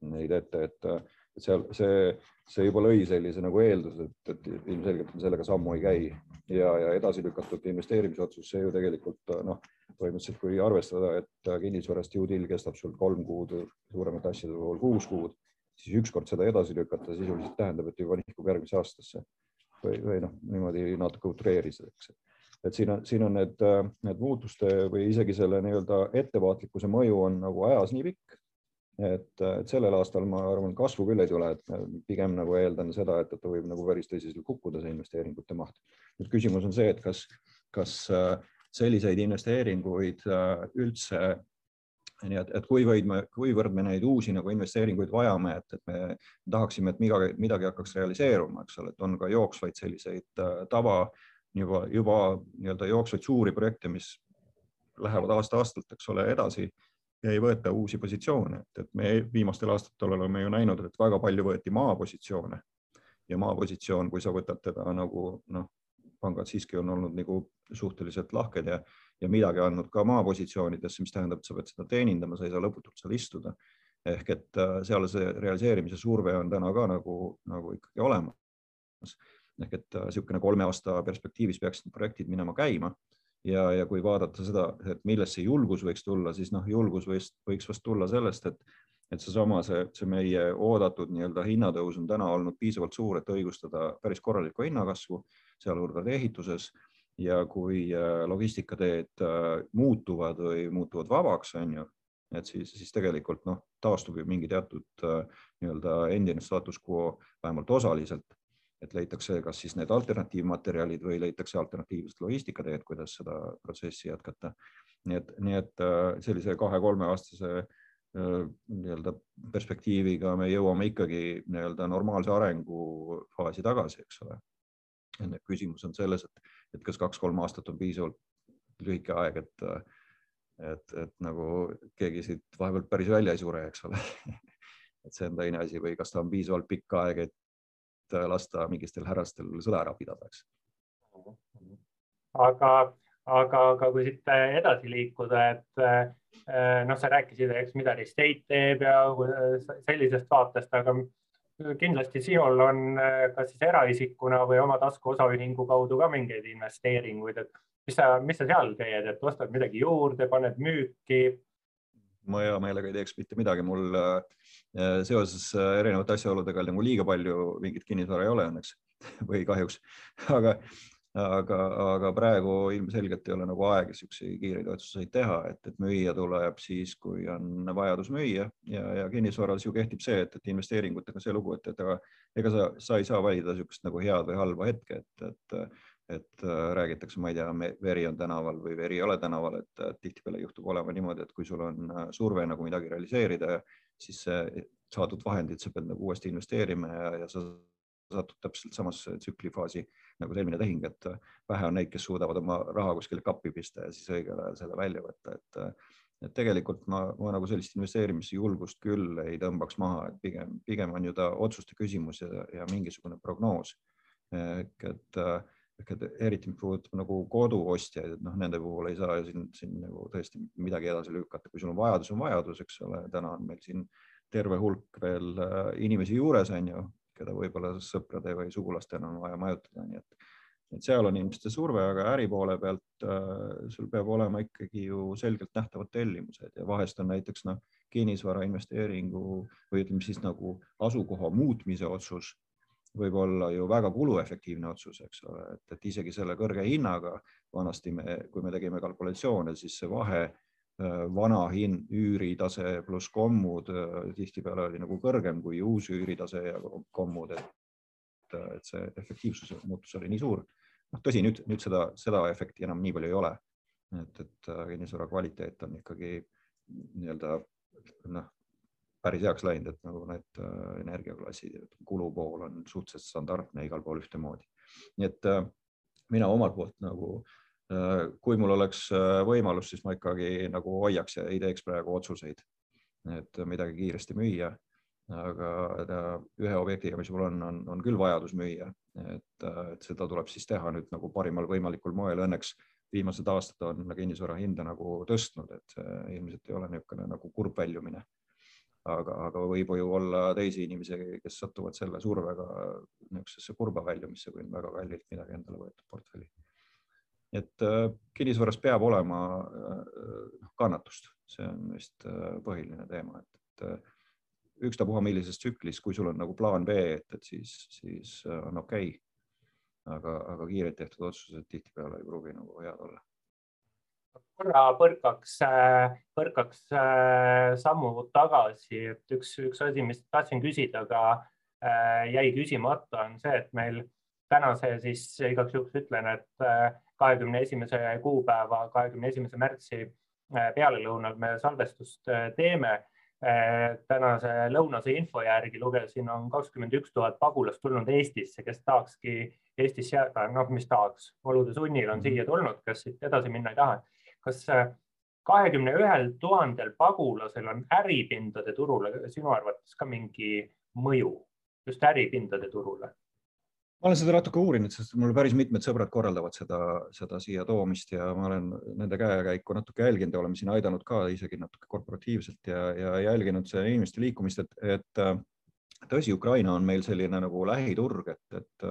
neid ette, et, et seal see, see juba lõi sellise nagu eelduse, et, et ilmselgelt me sellega sammu ei käi ja, ja edasi lükatud investeerimisotsus, see ju tegelikult noh, põhimõtteliselt kui arvestada, et kinnisvarast due deal kestab sul kolm kuud, suuremate asjade puhul kuus kuud siis ükskord seda edasi lükata sisuliselt tähendab, et juba nihkub järgmisse aastasse või, või noh, niimoodi natuke utreeris, eks. et siin on, siin on need, need muutuste või isegi selle nii-öelda ettevaatlikkuse mõju on nagu ajas nii pikk, et, et sellel aastal ma arvan, kasvu küll ei tule, et pigem nagu eeldan seda, et, et ta võib nagu päris tõsiselt kukkuda, see investeeringute maht. nüüd küsimus on see, et kas, kas selliseid investeeringuid üldse nii et, et kuivõrd me, kuivõrd me neid uusi nagu investeeringuid vajame, et, et me tahaksime, et midagi, midagi hakkaks realiseeruma, eks ole, et on ka jooksvaid selliseid äh, tava juba, juba nii-öelda jooksvaid suuri projekte, mis lähevad aasta-aastalt, eks ole, edasi ja ei võeta uusi positsioone, et, et me viimastel aastatel oleme ju näinud, et väga palju võeti maapositsioone ja maapositsioon, kui sa võtad teda nagu noh, pangad siiski on olnud nagu suhteliselt lahked ja ja midagi andnud ka maapositsioonidesse, mis tähendab, et sa pead seda teenindama, sa ei saa lõputult seal istuda. ehk et äh, seal see realiseerimise surve on täna ka nagu, nagu ikkagi olemas. ehk et niisugune äh, kolme aasta perspektiivis peaksid projektid minema käima ja, ja kui vaadata seda, et millest see julgus võiks tulla, siis noh, julgus võiks, võiks vast tulla sellest, et et seesama, see, see meie oodatud nii-öelda hinnatõus on täna olnud piisavalt suur, et õigustada päris korralikku hinnakasvu, sealhulgas ehituses. Ja kui äh, logistikateed äh, muutuvad või muutuvad vabaks, on ju, et siis, siis tegelikult noh, taastub ju mingi teatud äh, nii-öelda endine status quo vähemalt osaliselt, et leitakse kas siis need alternatiivmaterjalid või leitakse alternatiivsed logistikateed, kuidas seda protsessi jätkata. nii et, nii et sellise kahe-kolmeaastase nii-öelda perspektiiviga me jõuame ikkagi nii-öelda normaalse arengufaasi tagasi, eks ole. küsimus on selles, et et kas kaks-kolm aastat on piisavalt lühike aeg, et, et, et nagu keegi siit vahepeal päris välja ei sure, eks ole et see on teine asi või kas ta on piisavalt pikk aeg, et lasta mingistel härrastel sõda ära pidada, eks. aga, aga, aga kui siit edasi liikuda, et eh, noh, sa rääkisid, eks, mida Restate teeb ja sellisest vaatest, aga kindlasti sinul on äh, kas siis eraisikuna või oma tasku osaühingu kaudu ka mingeid investeeringuid, et mis sa, mis sa seal teed, et ostad midagi juurde, paned müüki? Ma hea meelega ei teeks mitte midagi, mul äh, seoses äh, erinevate asjaoludega nagu liiga palju mingit kinnisvara ei ole õnneks või kahjuks, aga aga, aga praegu ilmselgelt ei ole nagu aeg niisuguseid kiireid otsuseid teha, et, et müüa tuleb siis, kui on vajadus müüa. Ja, ja kinnisvaras ju kehtib see, et, et investeeringutega see lugu, et, et aga ega sa, sa ei saa valida niisugust nagu head või halba hetke, et, et et äh, räägitakse, ma ei tea, veri on tänaval või veri ei ole tänaval, et tihtipeale juhtub olema niimoodi, et kui sul on äh, surve nagu midagi realiseerida, siis saadud vahendid sa pead nagu uuesti investeerima ja, ja sa satud täpselt samasse tsüklifaasi nagu see eelmine tehing, et vähe on neid, kes suudavad oma raha kuskile kappi pista ja siis õigel ajal selle välja võtta, et et tegelikult ma, ma nagu sellist investeerimisjulgust küll ei tõmbaks maha, et pigem, pigem on ju ta otsuste küsimus ja, ja mingisugune prognoos. ehk et, ehk et eriti, mis puudutab nagu koduostjaid, et noh, nende puhul ei saa ju siin, siin nagu tõesti midagi edasi lükata, kui sul on vajadus, on vajadus, eks ole, täna on meil siin terve hulk veel äh, inimesi juures, on ju, keda võib-olla sõprade või sugulastena on vaja majutada, nii et, et seal on see surve, aga äri poole pealt äh, sul peab olema ikkagi ju selgelt nähtavad tellimused. Ja vahest on näiteks noh, kinnisvara investeeringu või ütleme siis nagu asukoha muutmise otsus võib olla ju väga kuluefektiivne otsus, eks ole, et, et isegi selle kõrge hinnaga vanasti me, kui me tegime kalkulatsioone, siis see vahe Äh, vana hin-, üüritase pluss kommud äh, tihtipeale oli nagu kõrgem kui uus üüritase ja kommud, et et, et see efektiivsuse muutus oli nii suur. noh, tõsi, nüüd, nüüd seda, seda efekti enam nii palju ei ole. et, et kinnisvara kvaliteet on ikkagi nii-öelda noh, päris heaks läinud, et nagu need energiaklassid, kulupool on suhteliselt standardne igal pool ühtemoodi. nii et mina omalt poolt nagu kui mul oleks võimalus, siis ma ikkagi nagu hoiaks ja ei teeks praegu otsuseid, et midagi kiiresti müüa aga ühe objektiga, mis mul on, on, on küll vajadus müüa, et, seda tuleb siis teha nüüd nagu parimal võimalikul moel. Õnneks viimased aastad on kinnisvara hinda nagu tõstnud, et ilmselt ei ole niisugune nagu kurb väljumine. Aga, aga võib ju olla teisi inimesi, kes satuvad selle survega niisugusesse kurba väljumisse, kui on väga kallilt midagi endale võetud portfelli. et äh, kinnisvaras peab olema äh, kannatust, see on vist äh, põhiline teema, et, et ükstapuha millises tsüklis, kui sul on nagu plaan B, et, et siis, siis on okei okay.. aga, aga kiirelt tehtud otsused tihtipeale ei pruugi nagu head olla. Korra põrkaks, äh, põrkaks äh, sammu tagasi, et üks, üks asi, mis tahtsin küsida, aga jäi küsimata, on see, et meil tänase siis igaks juhuks ütlen, et kahekümne esimese kuupäeva, kahekümne esimese märtsi pealelõunal me salvestust teeme. Tänase lõunase info järgi lugesin, on kakskümmend üks tuhat pagulast tulnud Eestisse, kes tahakski Eestis jääda, noh, mis tahaks, olude sunnil on siia tulnud, kes siit edasi minna ei taha. Kas eh, kahekümne ühel tuhandel pagulasel on äripindade turule sinu arvates ka mingi mõju, just äripindade turule? ma olen seda natuke uurinud, sest mul päris mitmed sõbrad korraldavad seda, seda siia toomist ja ma olen nende käekäiku natuke jälginud ja oleme siin aidanud ka isegi natuke korporatiivselt ja, ja jälginud inimeste liikumist, et, et tõsi, Ukraina on meil selline nagu lähiturg, et, et,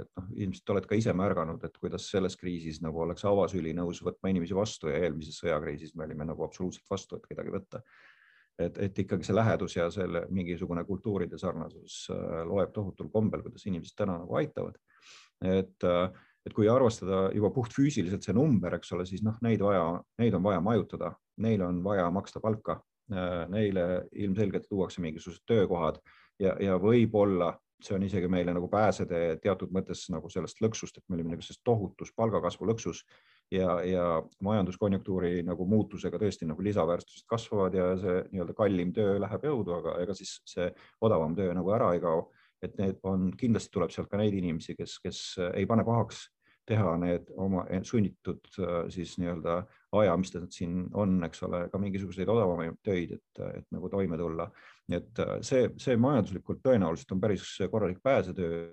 et noh, ilmselt oled ka ise märganud, et kuidas selles kriisis nagu oleks avasüli nõus võtma inimesi vastu ja eelmises sõjakriisis me olime nagu absoluutselt vastu, et kedagi võtta et, et ikkagi see lähedus ja selle mingisugune kultuuride sarnasus äh, loeb tohutul kombel, kuidas inimesed täna nagu aitavad. et, äh, et kui arvestada juba puhtfüüsiliselt see number, eks ole, siis noh, neid vaja, neid on vaja majutada, neil on vaja maksta palka, äh, neile ilmselgelt luuakse mingisugused töökohad ja, ja võib-olla see on isegi meile nagu pääsetee teatud mõttes nagu sellest lõksust, et me olime nagu selles tohutus palgakasvu lõksus ja, ja majanduskonjunktuuri nagu muutusega tõesti nagu lisaväärtused kasvavad ja see nii-öelda kallim töö läheb jõudu, aga ega siis see odavam töö nagu ära ei kao. et need on, kindlasti tuleb sealt ka neid inimesi, kes, kes ei pane pahaks teha need oma sunnitud siis nii-öelda aja, mis ta siin on, eks ole, ka mingisuguseid odavamaid töid, et, et nagu toime tulla. Nii et see, see majanduslikult tõenäoliselt on päris korralik pääsetöö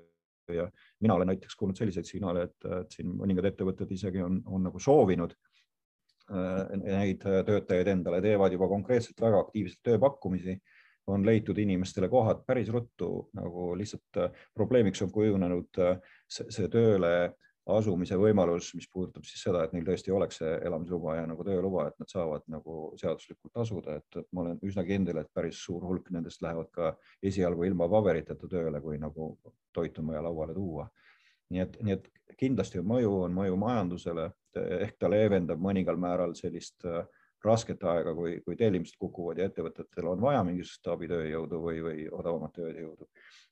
ja mina olen näiteks kuulnud selliseid signaale, et, et siin mõningad ettevõtted isegi on, on nagu soovinud äh, neid töötajaid endale, teevad juba konkreetselt väga aktiivselt tööpakkumisi, on leitud inimestele kohad päris ruttu, nagu lihtsalt äh, probleemiks on kujunenud äh, see, see tööle asumise võimalus, mis puudutab siis seda, et neil tõesti oleks see elamisluba ja nagu tööluba, et nad saavad nagu seaduslikult asuda, et ma olen üsna kindel, et päris suur hulk nendest lähevad ka esialgu ilma paberiteta tööle, kui nagu toit on vaja lauale tuua. nii et, nii et kindlasti on mõju, on mõju majandusele ehk ta leevendab mõningal määral sellist äh, rasket aega, kui, kui tellimused kukuvad ja ettevõtetel on vaja mingisugust abitööjõudu või, või odavamat tööjõudu.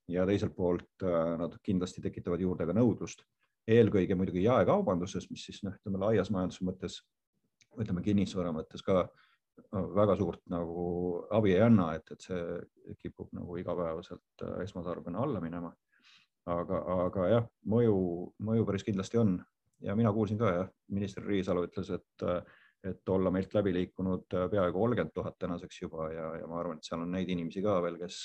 ja teiselt poolt äh, nad kindlasti tekitavad juurde ka nõudlust eelkõige muidugi jaekaubanduses, mis siis noh, ütleme laias majanduse mõttes, ütleme kinnisvara mõttes ka väga suurt nagu abi ei anna, et, et see kipub nagu igapäevaselt äh, esmatarbena alla minema. aga, aga jah, mõju, mõju päris kindlasti on ja mina kuulsin ka jah, minister Riisalu ütles, et, et olla meilt läbi liikunud peaaegu kolmkümmend tuhat tänaseks juba ja, ja ma arvan, et seal on neid inimesi ka veel, kes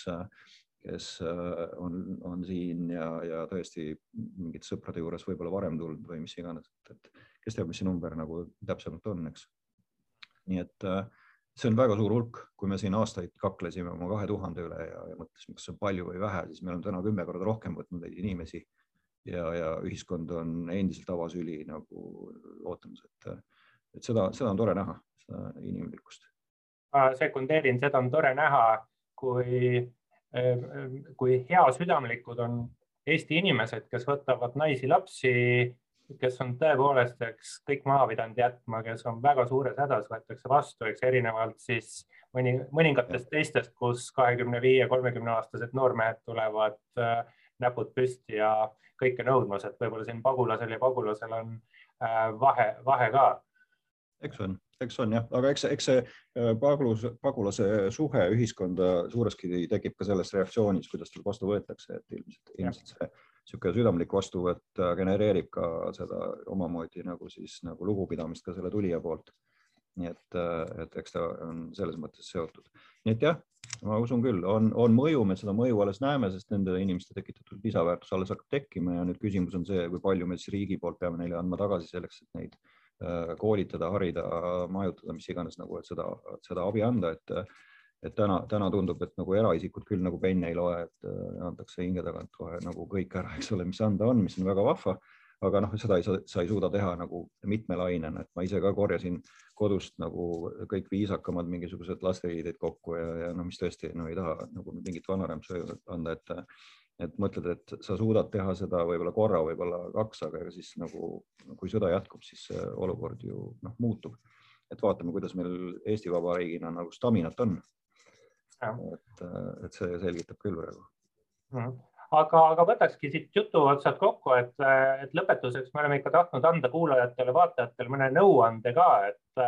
kes äh, on, on siin ja, ja tõesti mingite sõprade juures võib-olla varem tulnud või mis iganes, et kes teab, mis see number nagu täpsemalt on, eks. nii et äh, see on väga suur hulk, kui me siin aastaid kaklesime oma kahe tuhande üle ja, ja mõtlesime, kas see on palju või vähe, siis me oleme täna kümme korda rohkem võtnud neid inimesi ja, ja ühiskond on endiselt avasüli nagu ootamas, et, et seda, seda on tore näha, seda inimlikkust. sekundeerin, seda on tore näha, kui kui heasüdamlikud on Eesti inimesed, kes võtavad naisi-lapsi, kes on tõepoolest, eks kõik maha pidanud jätma, kes on väga suures hädas, võetakse vastu, eks erinevalt siis mõni, mõningatest teistest, kus kahekümne viie, kolmekümne aastased noormehed tulevad äh, näpud püsti ja kõike nõudmas, et võib-olla siin pagulasel ja pagulasel on vahe, vahe ka. eks on, eks on jah, aga eks, eks see pagulus, pagulase suhe ühiskonda suureski tekib ka selles reaktsioonis, kuidas tal vastu võetakse, et ilmselt, ilmselt see niisugune südamlik vastuvõtt genereerib ka seda omamoodi nagu siis nagu lugupidamist ka selle tulija poolt. nii et, et eks ta on selles mõttes seotud. nii et jah, ma usun küll, on, on mõju, me seda mõju alles näeme, sest nende inimeste tekitatud lisaväärtus alles hakkab tekkima ja nüüd küsimus on see, kui palju me siis riigi poolt peame neile andma tagasi selleks, et neid äh, koolitada, harida, majutada, mis iganes nagu, et seda, seda abi anda, et et täna, täna tundub, et nagu eraisikud küll nagu penne ei loe, et äh, antakse hinge tagant kohe nagu kõik ära, eks ole, mis anda on, mis on väga vahva. aga noh, seda ei saa, sa ei suuda teha nagu mitmelainena, et ma ise ka korjasin kodust nagu kõik viisakamad mingisugused lasteriided kokku ja, ja no mis tõesti no ei taha nagu mingit vanarämpsu anda, et et mõtled, et sa suudad teha seda võib-olla korra, võib-olla kaks, aga siis nagu kui sõda jätkub, siis see olukord ju noh, muutub. et vaatame, kuidas meil Eesti Vabariigina nagu staminat on. Et, et see selgitab küll praegu. Mm.. aga, aga võtakski siit jutu otsad kokku, et, et lõpetuseks me oleme ikka tahtnud anda kuulajatele-vaatajatele mõne nõuande ka, et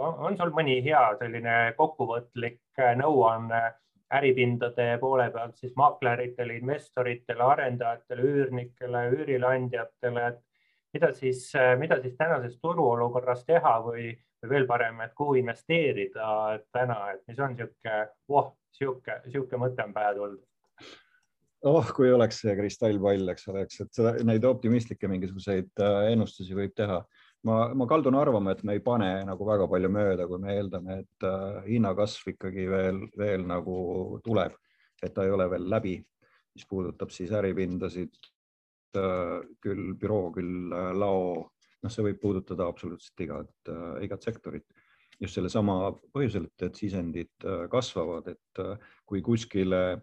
on sul mõni hea selline kokkuvõtlik nõuanne äripindade poole pealt siis maakleritele, investoritele, arendajatele, üürnikele, üürileandjatele, et mida siis, mida siis tänases turuolukorras teha või või veel parem, et kuhu investeerida täna, et mis on niisugune, voh, niisugune, niisugune mõte on pähe tulnud? oh, kui oleks see kristallpall, eks ole, eks, et seda, neid optimistlikke mingisuguseid äh, ennustusi võib teha. Ma, ma kaldun arvama, et me ei pane nagu väga palju mööda, kui me eeldame, et uh, hinnakasv ikkagi veel, veel nagu tuleb, et ta ei ole veel läbi, mis puudutab siis äripindasid uh,, küll büroo, küll uh, lao noh, see võib puudutada absoluutselt igat, äh, igat sektorit. Just sellesama põhjusel, et, sisendid äh, kasvavad, et äh, kui kuskile,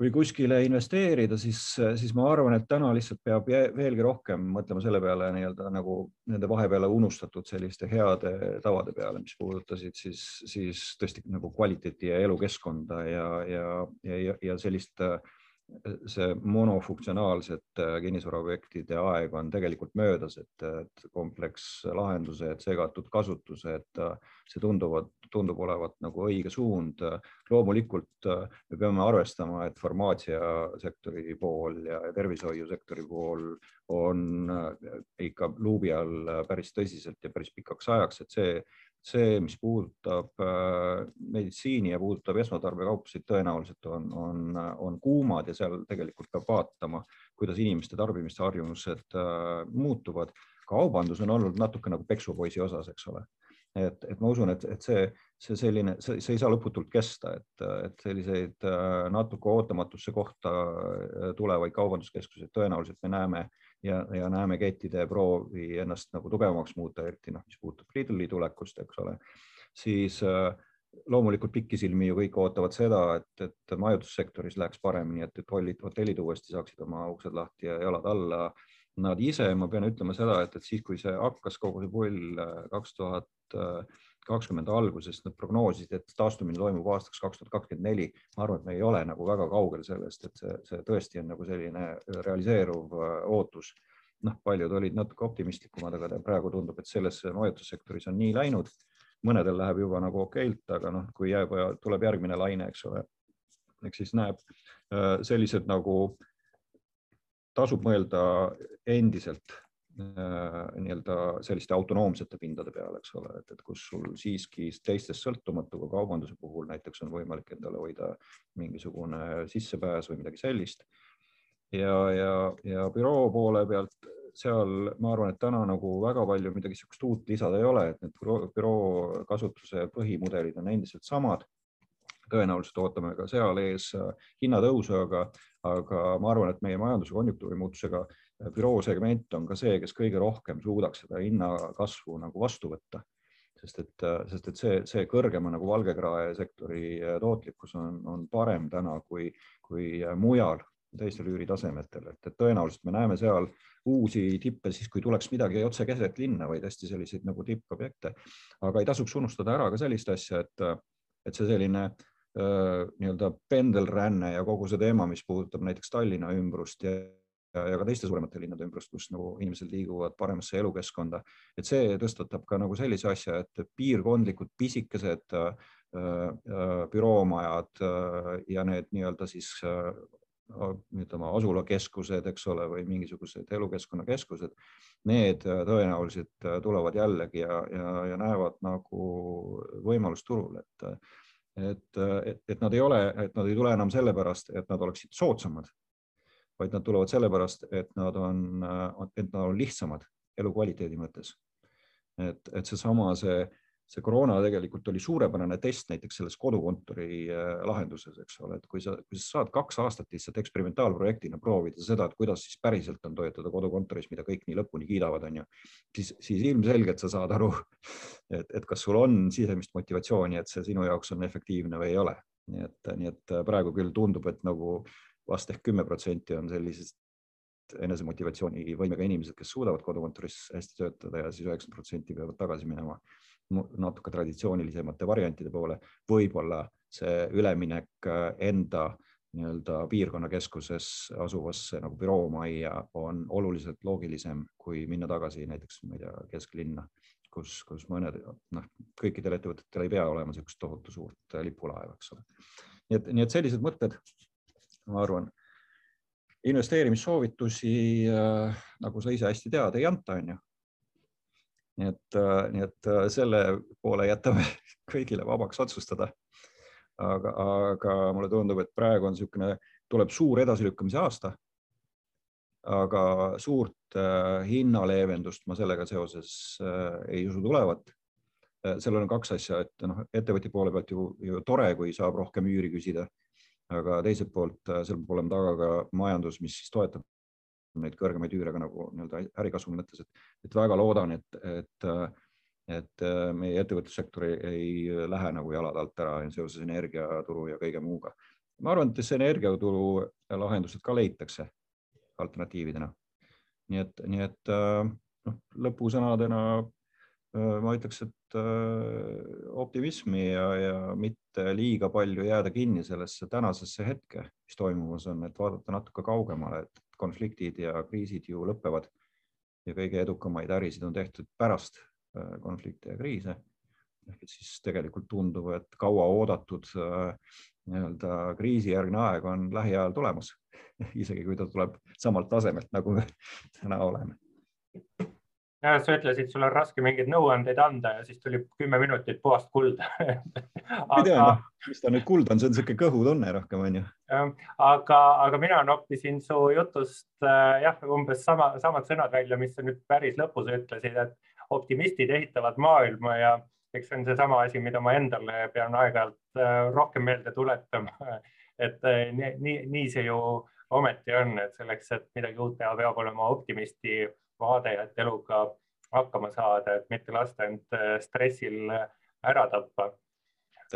kui kuskile investeerida, siis, siis ma arvan, et täna lihtsalt peab veelgi rohkem mõtlema selle peale nii-öelda nagu nende vahepeale unustatud selliste heade tavade peale, mis puudutasid siis, siis tõesti nagu kvaliteeti ja elukeskkonda ja, ja, ja, ja sellist äh, see monofunktsionaalsete kinnisvaraobjektide aeg on tegelikult möödas, et, et komplekslahendused, segatud kasutused, see tunduvad, tundub olevat nagu õige suund. loomulikult me peame arvestama, et farmaatsiasektori pool ja tervishoiusektori pool on ikka luubi all päris tõsiselt ja päris pikaks ajaks, et see see, mis puudutab äh, meditsiini ja puudutab esmatarbekaupasid, tõenäoliselt on, on, on kuumad ja seal tegelikult peab vaatama, kuidas inimeste tarbimisharjumused äh, muutuvad. kaubandus on olnud natuke nagu peksupoisi osas, eks ole. et, et ma usun, et, et see, see selline, see, ei saa lõputult kesta, et, et selliseid äh, natuke ootamatusse kohta tulevaid kaubanduskeskuseid tõenäoliselt me näeme ja, ja näeme kettide proovi ennast nagu tugevamaks muuta, eriti noh, mis puudutab Lidli tulekust, eks ole, siis äh, loomulikult pikisilmi ju kõik ootavad seda, et, et majutussektoris läheks paremini, et, hotellid, hotellid uuesti saaksid oma uksed lahti ja jalad alla. Nad ise, ma pean ütlema seda, et, et siis, kui see hakkas kogu see pull äh, kaks tuhat äh, kakskümmend alguses nad prognoosisid, et taastumine toimub aastaks kaks tuhat kakskümmend neli. ma arvan, et me ei ole nagu väga kaugel sellest, et see, see tõesti on nagu selline realiseeruv äh, ootus. noh, paljud olid natuke optimistlikumad, aga praegu tundub, et selles majutussektoris on nii läinud. mõnedel läheb juba nagu okeilt, aga noh, kui jääb, tuleb järgmine laine, eks ole, eks siis näeb äh, sellised nagu tasub mõelda endiselt Äh, nii-öelda selliste autonoomsete pindade peale, eks ole, et, et kus sul siiski teistest sõltumatu ka kaubanduse puhul näiteks on võimalik endale hoida mingisugune sissepääs või midagi sellist. ja, ja, ja büroo poole pealt seal ma arvan, et täna nagu väga palju midagi niisugust uut lisada ei ole, et need büroo kasutuse põhimudelid on endiselt samad. tõenäoliselt ootame ka seal ees hinnatõusu, aga, aga ma arvan, et meie majanduse konjunktuuri muutusega büroo segment on ka see, kes kõige rohkem suudaks seda hinnakasvu nagu vastu võtta. sest et, sest et see, see kõrgema nagu valgekrae sektori tootlikkus on, on parem täna kui, kui mujal teistel üüritasemetel, et, et tõenäoliselt me näeme seal uusi tippe siis, kui tuleks midagi otse keset linna, vaid hästi selliseid nagu tippobjekte. aga ei tasuks unustada ära ka sellist asja, et, et see selline nii-öelda pendelränne ja kogu see teema, mis puudutab näiteks Tallinna ümbrust ja ja, ja ka teiste suuremate linnade ümbrust, kus nagu inimesed liiguvad paremasse elukeskkonda, et see tõstatab ka nagu sellise asja, et piirkondlikud pisikesed äh, äh, büroomajad äh, ja need nii-öelda siis äh, ütleme asulakeskused, eks ole, või mingisugused elukeskkonnakeskused, need tõenäoliselt tulevad jällegi ja, ja, ja näevad nagu võimalust turul, et et, et, et nad ei ole, et nad ei tule enam sellepärast, et nad oleksid soodsamad, vaid nad tulevad sellepärast, et nad on, et nad on lihtsamad elukvaliteedi mõttes. et, et seesama, see, see koroona tegelikult oli suurepärane test näiteks selles kodukontori äh, lahenduses, eks ole, et kui sa, kui sa saad kaks aastat lihtsalt eksperimentaalprojektina proovida seda, et kuidas siis päriselt on töötada kodukontoris, mida kõik nii lõpuni kiidavad, on ju, siis, siis ilmselgelt sa saad aru, et, et kas sul on sisemist motivatsiooni, et see sinu jaoks on efektiivne või ei ole. nii et, nii et praegu küll tundub, et nagu vast ehk kümme protsenti on sellisest enesemotivatsiooni võimega inimesed, kes suudavad kodukontoris hästi töötada ja siis üheksakümmend protsenti peavad tagasi minema natuke traditsioonilisemate variantide poole. võib-olla see üleminek enda nii-öelda piirkonnakeskuses asuvasse nagu büroomajja on oluliselt loogilisem, kui minna tagasi näiteks, ma ei tea, kesklinna, kus, kus mõned, noh, kõikidel ettevõtetel ei pea olema niisugust tohutu suurt lipulaeva, eks ole. nii et, nii et sellised mõtted ma arvan, investeerimissoovitusi äh,, nagu sa ise hästi tead, ei anta, on ju. nii et äh,, nii et äh, selle poole jätame kõigile vabaks otsustada. aga, aga mulle tundub, et praegu on niisugune, tuleb suur edasilükkamise aasta. aga suurt äh, hinnaleevendust ma sellega seoses äh, ei usu tulevat sellel on kaks asja, et noh, ettevõtja poole pealt ju, ju tore, kui saab rohkem üüri küsida aga teiselt poolt äh, seal peab olema taga ka majandus, mis siis toetab neid kõrgemaid üüre ka nagu nii-öelda ärikasvumi mõttes, et, et väga loodan, et, et, et äh, meie ettevõtlussektor ei, lähe nagu jalad alt ära seoses energiaturu ja kõige muuga. ma arvan, et see energiaturu lahendused ka leitakse alternatiividena. nii et, nii et äh, noh, lõpusõnadena ma ütleks, et optimismi ja, ja mitte liiga palju jääda kinni sellesse tänasesse hetke, mis toimumas on, et vaadata natuke kaugemale, et konfliktid ja kriisid ju lõpevad ja kõige edukamaid ärisid on tehtud pärast konflikte ja kriise. ehk et siis tegelikult tundub, et kauaoodatud nii-öelda kriisijärgne aeg on lähiajal tulemas, isegi kui ta tuleb samalt tasemelt, nagu me täna oleme ja sa ütlesid, sul on raske mingeid nõuandeid anda ja siis tuli kümme minutit puhast kulda aga... noh, mis ta nüüd kuld on, see on niisugune kõhutunne rohkem onju. aga, aga mina noppisin su jutust äh, jah, umbes sama, samad sõnad välja, mis sa nüüd päris lõpus ütlesid, et optimistid ehitavad maailma ja eks see on seesama asi, mida ma endale pean aeg-ajalt äh, rohkem meelde tuletama. et äh, nii, nii, nii see ju ometi on, et selleks, et midagi uut teha, peab olema optimisti vaade, et eluga hakkama saada, et mitte lasta end äh, stressil äh, ära tappa.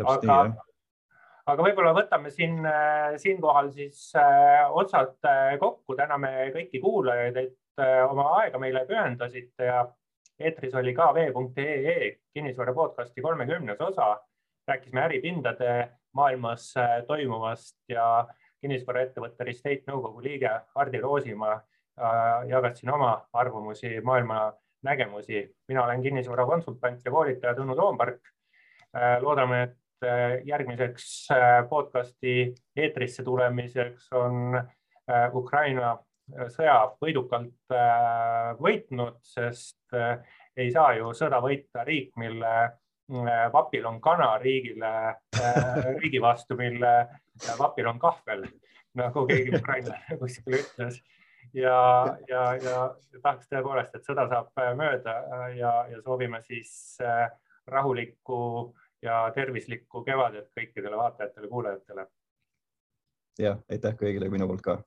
aga, aga võib-olla võtame siin, äh, siinkohal siis otsad kokku, täname kõiki kuulajaid, et oma aega meile pühendasite ja eetris oli ka vee.ee kinnisvara podcasti kolmekümnes osa. rääkisime äripindade maailmas toimuvast ja kinnisvaraettevõtte Restate nõukogu liige Hardi Roosimaa Äh, jagad siin oma arvamusi, maailma nägemusi. mina olen kinnisvarakonsultant ja koolitaja Tõnu Toompark. Äh, loodame, et äh, järgmiseks podcasti eetrisse tulemiseks on Ukraina sõja võidukalt võitnud, sest ei saa ju sõda võita riik, mille vapil on kana riigile, riigi vastu, mille vapil on kahvel, nagu keegi ukrainlane kuskil ütles ja, ja, ja tahaks tõepoolest, et sõda saab äh, mööda äh, ja, ja soovime siis äh, rahulikku ja tervislikku kevadet kõikidele vaatajatele, kuulajatele. ja aitäh kõigile minu poolt ka